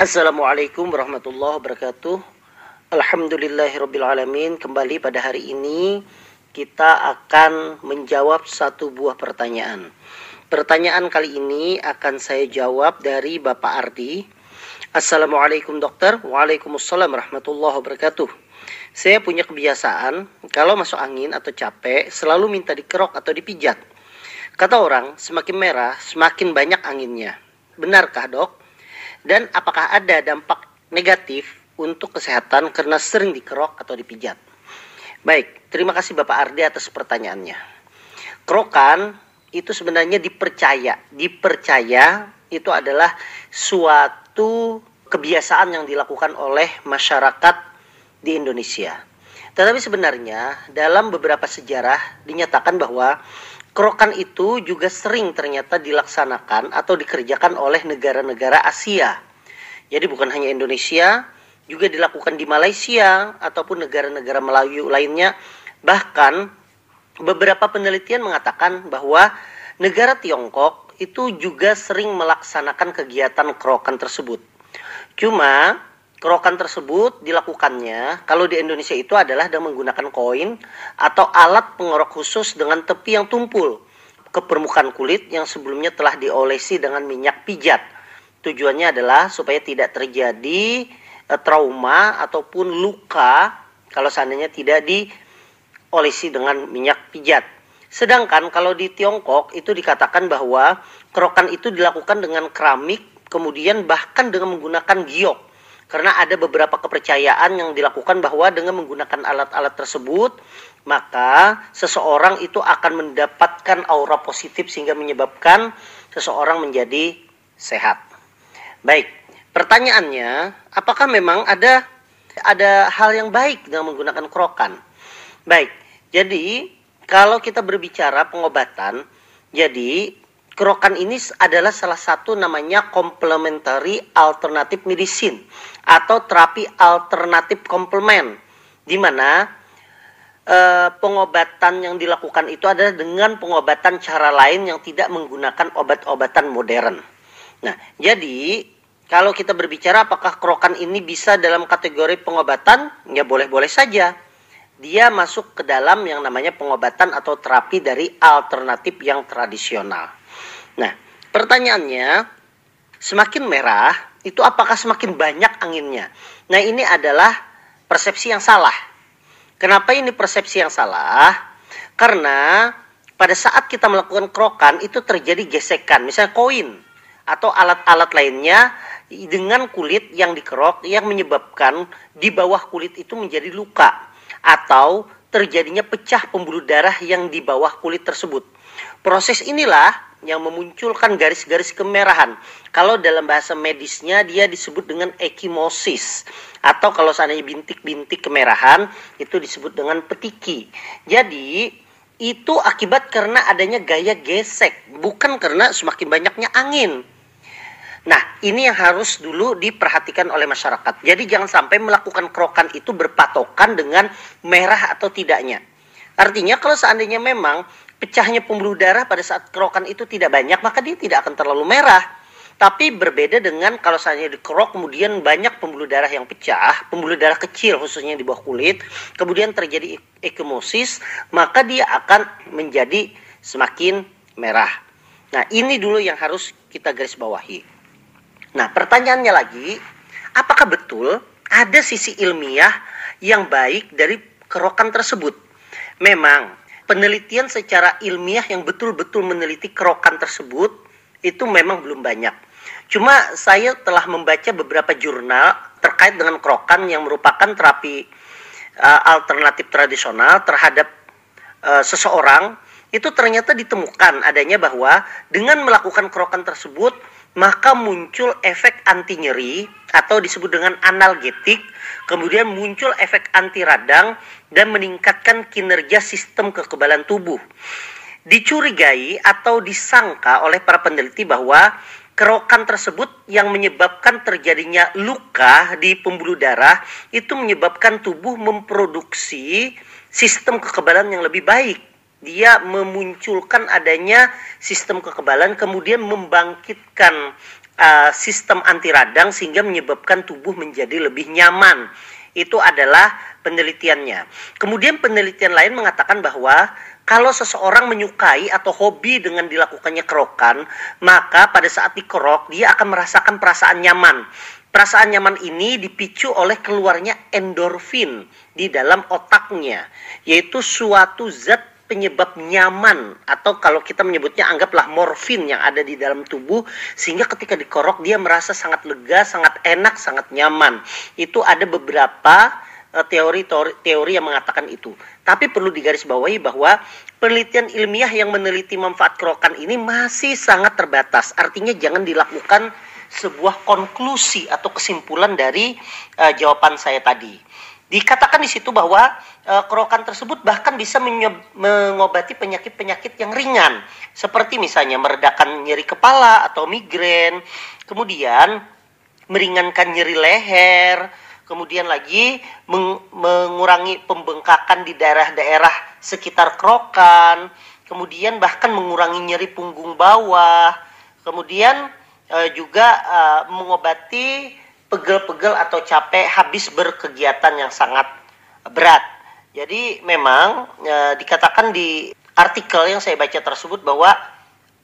Assalamualaikum warahmatullahi wabarakatuh. Alhamdulillahirrabbilalamin. Kembali pada hari ini kita akan menjawab satu buah pertanyaan. Pertanyaan kali ini akan saya jawab dari Bapak Ardi. Assalamualaikum dokter. Waalaikumsalam warahmatullahi wabarakatuh. Saya punya kebiasaan kalau masuk angin atau capek selalu minta dikerok atau dipijat. Kata orang, semakin merah semakin banyak anginnya. Benarkah dok? Dan apakah ada dampak negatif untuk kesehatan karena sering dikerok atau dipijat? Baik, terima kasih Bapak Ardi atas pertanyaannya. Kerokan itu sebenarnya dipercaya, dipercaya itu adalah suatu kebiasaan yang dilakukan oleh masyarakat di Indonesia. Tetapi sebenarnya dalam beberapa sejarah dinyatakan bahwa kerokan itu juga sering ternyata dilaksanakan atau dikerjakan oleh negara-negara Asia. Jadi bukan hanya Indonesia, juga dilakukan di Malaysia ataupun negara-negara Melayu lainnya. Bahkan beberapa penelitian mengatakan bahwa negara Tiongkok itu juga sering melaksanakan kegiatan kerokan tersebut. Cuma kerokan tersebut dilakukannya kalau di Indonesia itu adalah dengan menggunakan koin atau alat pengorok khusus dengan tepi yang tumpul ke permukaan kulit yang sebelumnya telah diolesi dengan minyak pijat. Tujuannya adalah supaya tidak terjadi e, trauma ataupun luka kalau seandainya tidak diolesi dengan minyak pijat. Sedangkan kalau di Tiongkok itu dikatakan bahwa kerokan itu dilakukan dengan keramik kemudian bahkan dengan menggunakan giok karena ada beberapa kepercayaan yang dilakukan bahwa dengan menggunakan alat-alat tersebut maka seseorang itu akan mendapatkan aura positif sehingga menyebabkan seseorang menjadi sehat. Baik, pertanyaannya, apakah memang ada ada hal yang baik dengan menggunakan kerokan? Baik, jadi kalau kita berbicara pengobatan, jadi kerokan ini adalah salah satu namanya complementary alternative medicine atau terapi alternatif komplement di mana e, pengobatan yang dilakukan itu adalah dengan pengobatan cara lain yang tidak menggunakan obat-obatan modern. Nah, jadi kalau kita berbicara apakah kerokan ini bisa dalam kategori pengobatan? Ya boleh-boleh saja. Dia masuk ke dalam yang namanya pengobatan atau terapi dari alternatif yang tradisional. Nah, pertanyaannya, semakin merah itu apakah semakin banyak anginnya? Nah, ini adalah persepsi yang salah. Kenapa ini persepsi yang salah? Karena pada saat kita melakukan kerokan itu terjadi gesekan, misalnya koin atau alat-alat lainnya dengan kulit yang dikerok yang menyebabkan di bawah kulit itu menjadi luka atau terjadinya pecah pembuluh darah yang di bawah kulit tersebut. Proses inilah yang memunculkan garis-garis kemerahan. Kalau dalam bahasa medisnya dia disebut dengan ekimosis atau kalau seandainya bintik-bintik kemerahan itu disebut dengan petiki. Jadi itu akibat karena adanya gaya gesek, bukan karena semakin banyaknya angin. Nah, ini yang harus dulu diperhatikan oleh masyarakat. Jadi jangan sampai melakukan kerokan itu berpatokan dengan merah atau tidaknya. Artinya kalau seandainya memang pecahnya pembuluh darah pada saat kerokan itu tidak banyak, maka dia tidak akan terlalu merah. Tapi berbeda dengan kalau seandainya dikerok kemudian banyak pembuluh darah yang pecah, pembuluh darah kecil khususnya di bawah kulit, kemudian terjadi ekimosis, maka dia akan menjadi semakin merah. Nah, ini dulu yang harus kita garis bawahi. Nah, pertanyaannya lagi, apakah betul ada sisi ilmiah yang baik dari kerokan tersebut? Memang penelitian secara ilmiah yang betul-betul meneliti kerokan tersebut itu memang belum banyak. Cuma saya telah membaca beberapa jurnal terkait dengan kerokan yang merupakan terapi uh, alternatif tradisional terhadap uh, seseorang itu ternyata ditemukan adanya bahwa dengan melakukan kerokan tersebut maka muncul efek anti nyeri atau disebut dengan analgetik, kemudian muncul efek anti radang dan meningkatkan kinerja sistem kekebalan tubuh. Dicurigai atau disangka oleh para peneliti bahwa kerokan tersebut yang menyebabkan terjadinya luka di pembuluh darah itu menyebabkan tubuh memproduksi sistem kekebalan yang lebih baik dia memunculkan adanya sistem kekebalan kemudian membangkitkan uh, sistem anti radang sehingga menyebabkan tubuh menjadi lebih nyaman. Itu adalah penelitiannya. Kemudian penelitian lain mengatakan bahwa kalau seseorang menyukai atau hobi dengan dilakukannya kerokan, maka pada saat dikerok dia akan merasakan perasaan nyaman. Perasaan nyaman ini dipicu oleh keluarnya endorfin di dalam otaknya, yaitu suatu zat penyebab nyaman atau kalau kita menyebutnya anggaplah morfin yang ada di dalam tubuh sehingga ketika dikorok dia merasa sangat lega, sangat enak, sangat nyaman. Itu ada beberapa Eh, teori, teori teori yang mengatakan itu. Tapi perlu digarisbawahi bahwa penelitian ilmiah yang meneliti manfaat kerokan ini masih sangat terbatas. Artinya jangan dilakukan sebuah konklusi atau kesimpulan dari uh, jawaban saya tadi. Dikatakan di situ bahwa uh, kerokan tersebut bahkan bisa mengobati penyakit-penyakit yang ringan, seperti misalnya meredakan nyeri kepala atau migrain, kemudian meringankan nyeri leher, kemudian lagi meng mengurangi pembengkakan di daerah-daerah sekitar kerokan, kemudian bahkan mengurangi nyeri punggung bawah, kemudian e, juga e, mengobati pegel-pegel atau capek habis berkegiatan yang sangat berat. Jadi memang e, dikatakan di artikel yang saya baca tersebut bahwa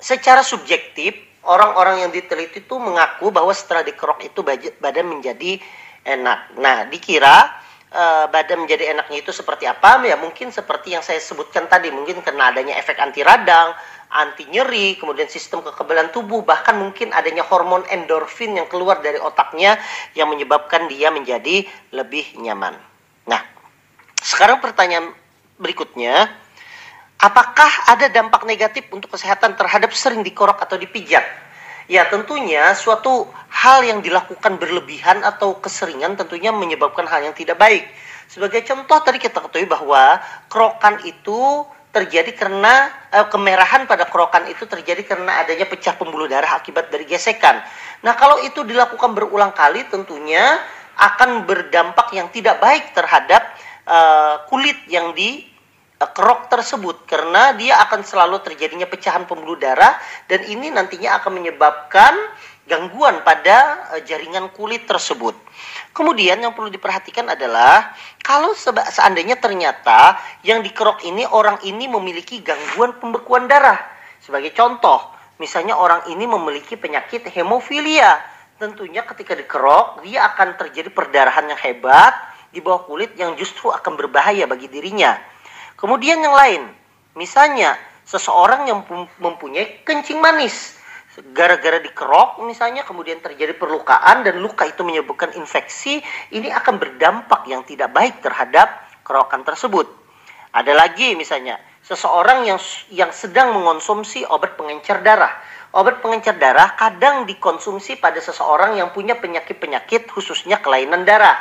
secara subjektif orang-orang yang diteliti itu mengaku bahwa setelah dikerok itu badan menjadi enak. Nah, dikira uh, badan menjadi enaknya itu seperti apa? Ya mungkin seperti yang saya sebutkan tadi, mungkin karena adanya efek anti radang, anti nyeri, kemudian sistem kekebalan tubuh, bahkan mungkin adanya hormon endorfin yang keluar dari otaknya yang menyebabkan dia menjadi lebih nyaman. Nah, sekarang pertanyaan berikutnya, apakah ada dampak negatif untuk kesehatan terhadap sering dikorok atau dipijat? Ya tentunya suatu hal yang dilakukan berlebihan atau keseringan tentunya menyebabkan hal yang tidak baik. Sebagai contoh tadi kita ketahui bahwa kerokan itu terjadi karena eh, kemerahan pada kerokan itu terjadi karena adanya pecah pembuluh darah akibat dari gesekan. Nah, kalau itu dilakukan berulang kali tentunya akan berdampak yang tidak baik terhadap uh, kulit yang di kerok tersebut karena dia akan selalu terjadinya pecahan pembuluh darah dan ini nantinya akan menyebabkan gangguan pada e, jaringan kulit tersebut. Kemudian yang perlu diperhatikan adalah kalau seandainya ternyata yang dikerok ini orang ini memiliki gangguan pembekuan darah. Sebagai contoh, misalnya orang ini memiliki penyakit hemofilia. Tentunya ketika dikerok dia akan terjadi perdarahan yang hebat di bawah kulit yang justru akan berbahaya bagi dirinya. Kemudian yang lain, misalnya seseorang yang mempunyai kencing manis, gara-gara dikerok misalnya kemudian terjadi perlukaan dan luka itu menyebabkan infeksi, ini akan berdampak yang tidak baik terhadap kerokan tersebut. Ada lagi misalnya seseorang yang yang sedang mengonsumsi obat pengencer darah. Obat pengencer darah kadang dikonsumsi pada seseorang yang punya penyakit-penyakit khususnya kelainan darah.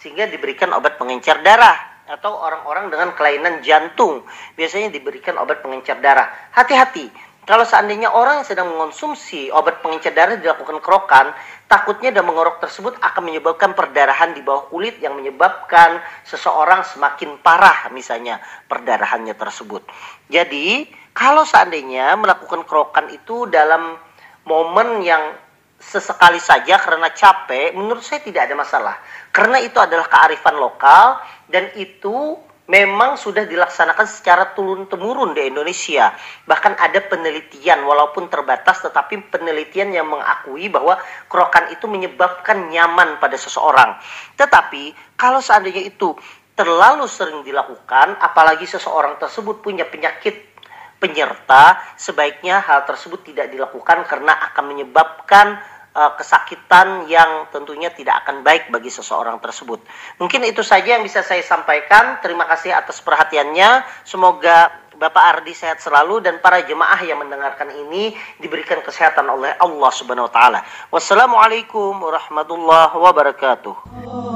Sehingga diberikan obat pengencer darah atau orang-orang dengan kelainan jantung biasanya diberikan obat pengencer darah. Hati-hati, kalau seandainya orang yang sedang mengonsumsi obat pengencer darah dilakukan kerokan, takutnya dan mengorok tersebut akan menyebabkan perdarahan di bawah kulit yang menyebabkan seseorang semakin parah misalnya perdarahannya tersebut. Jadi, kalau seandainya melakukan kerokan itu dalam momen yang sesekali saja karena capek, menurut saya tidak ada masalah. Karena itu adalah kearifan lokal dan itu memang sudah dilaksanakan secara turun-temurun di Indonesia. Bahkan ada penelitian walaupun terbatas tetapi penelitian yang mengakui bahwa kerokan itu menyebabkan nyaman pada seseorang. Tetapi kalau seandainya itu terlalu sering dilakukan apalagi seseorang tersebut punya penyakit penyerta, sebaiknya hal tersebut tidak dilakukan karena akan menyebabkan uh, kesakitan yang tentunya tidak akan baik bagi seseorang tersebut. Mungkin itu saja yang bisa saya sampaikan. Terima kasih atas perhatiannya. Semoga Bapak Ardi sehat selalu dan para jemaah yang mendengarkan ini diberikan kesehatan oleh Allah Subhanahu wa taala. Wassalamualaikum warahmatullahi wabarakatuh.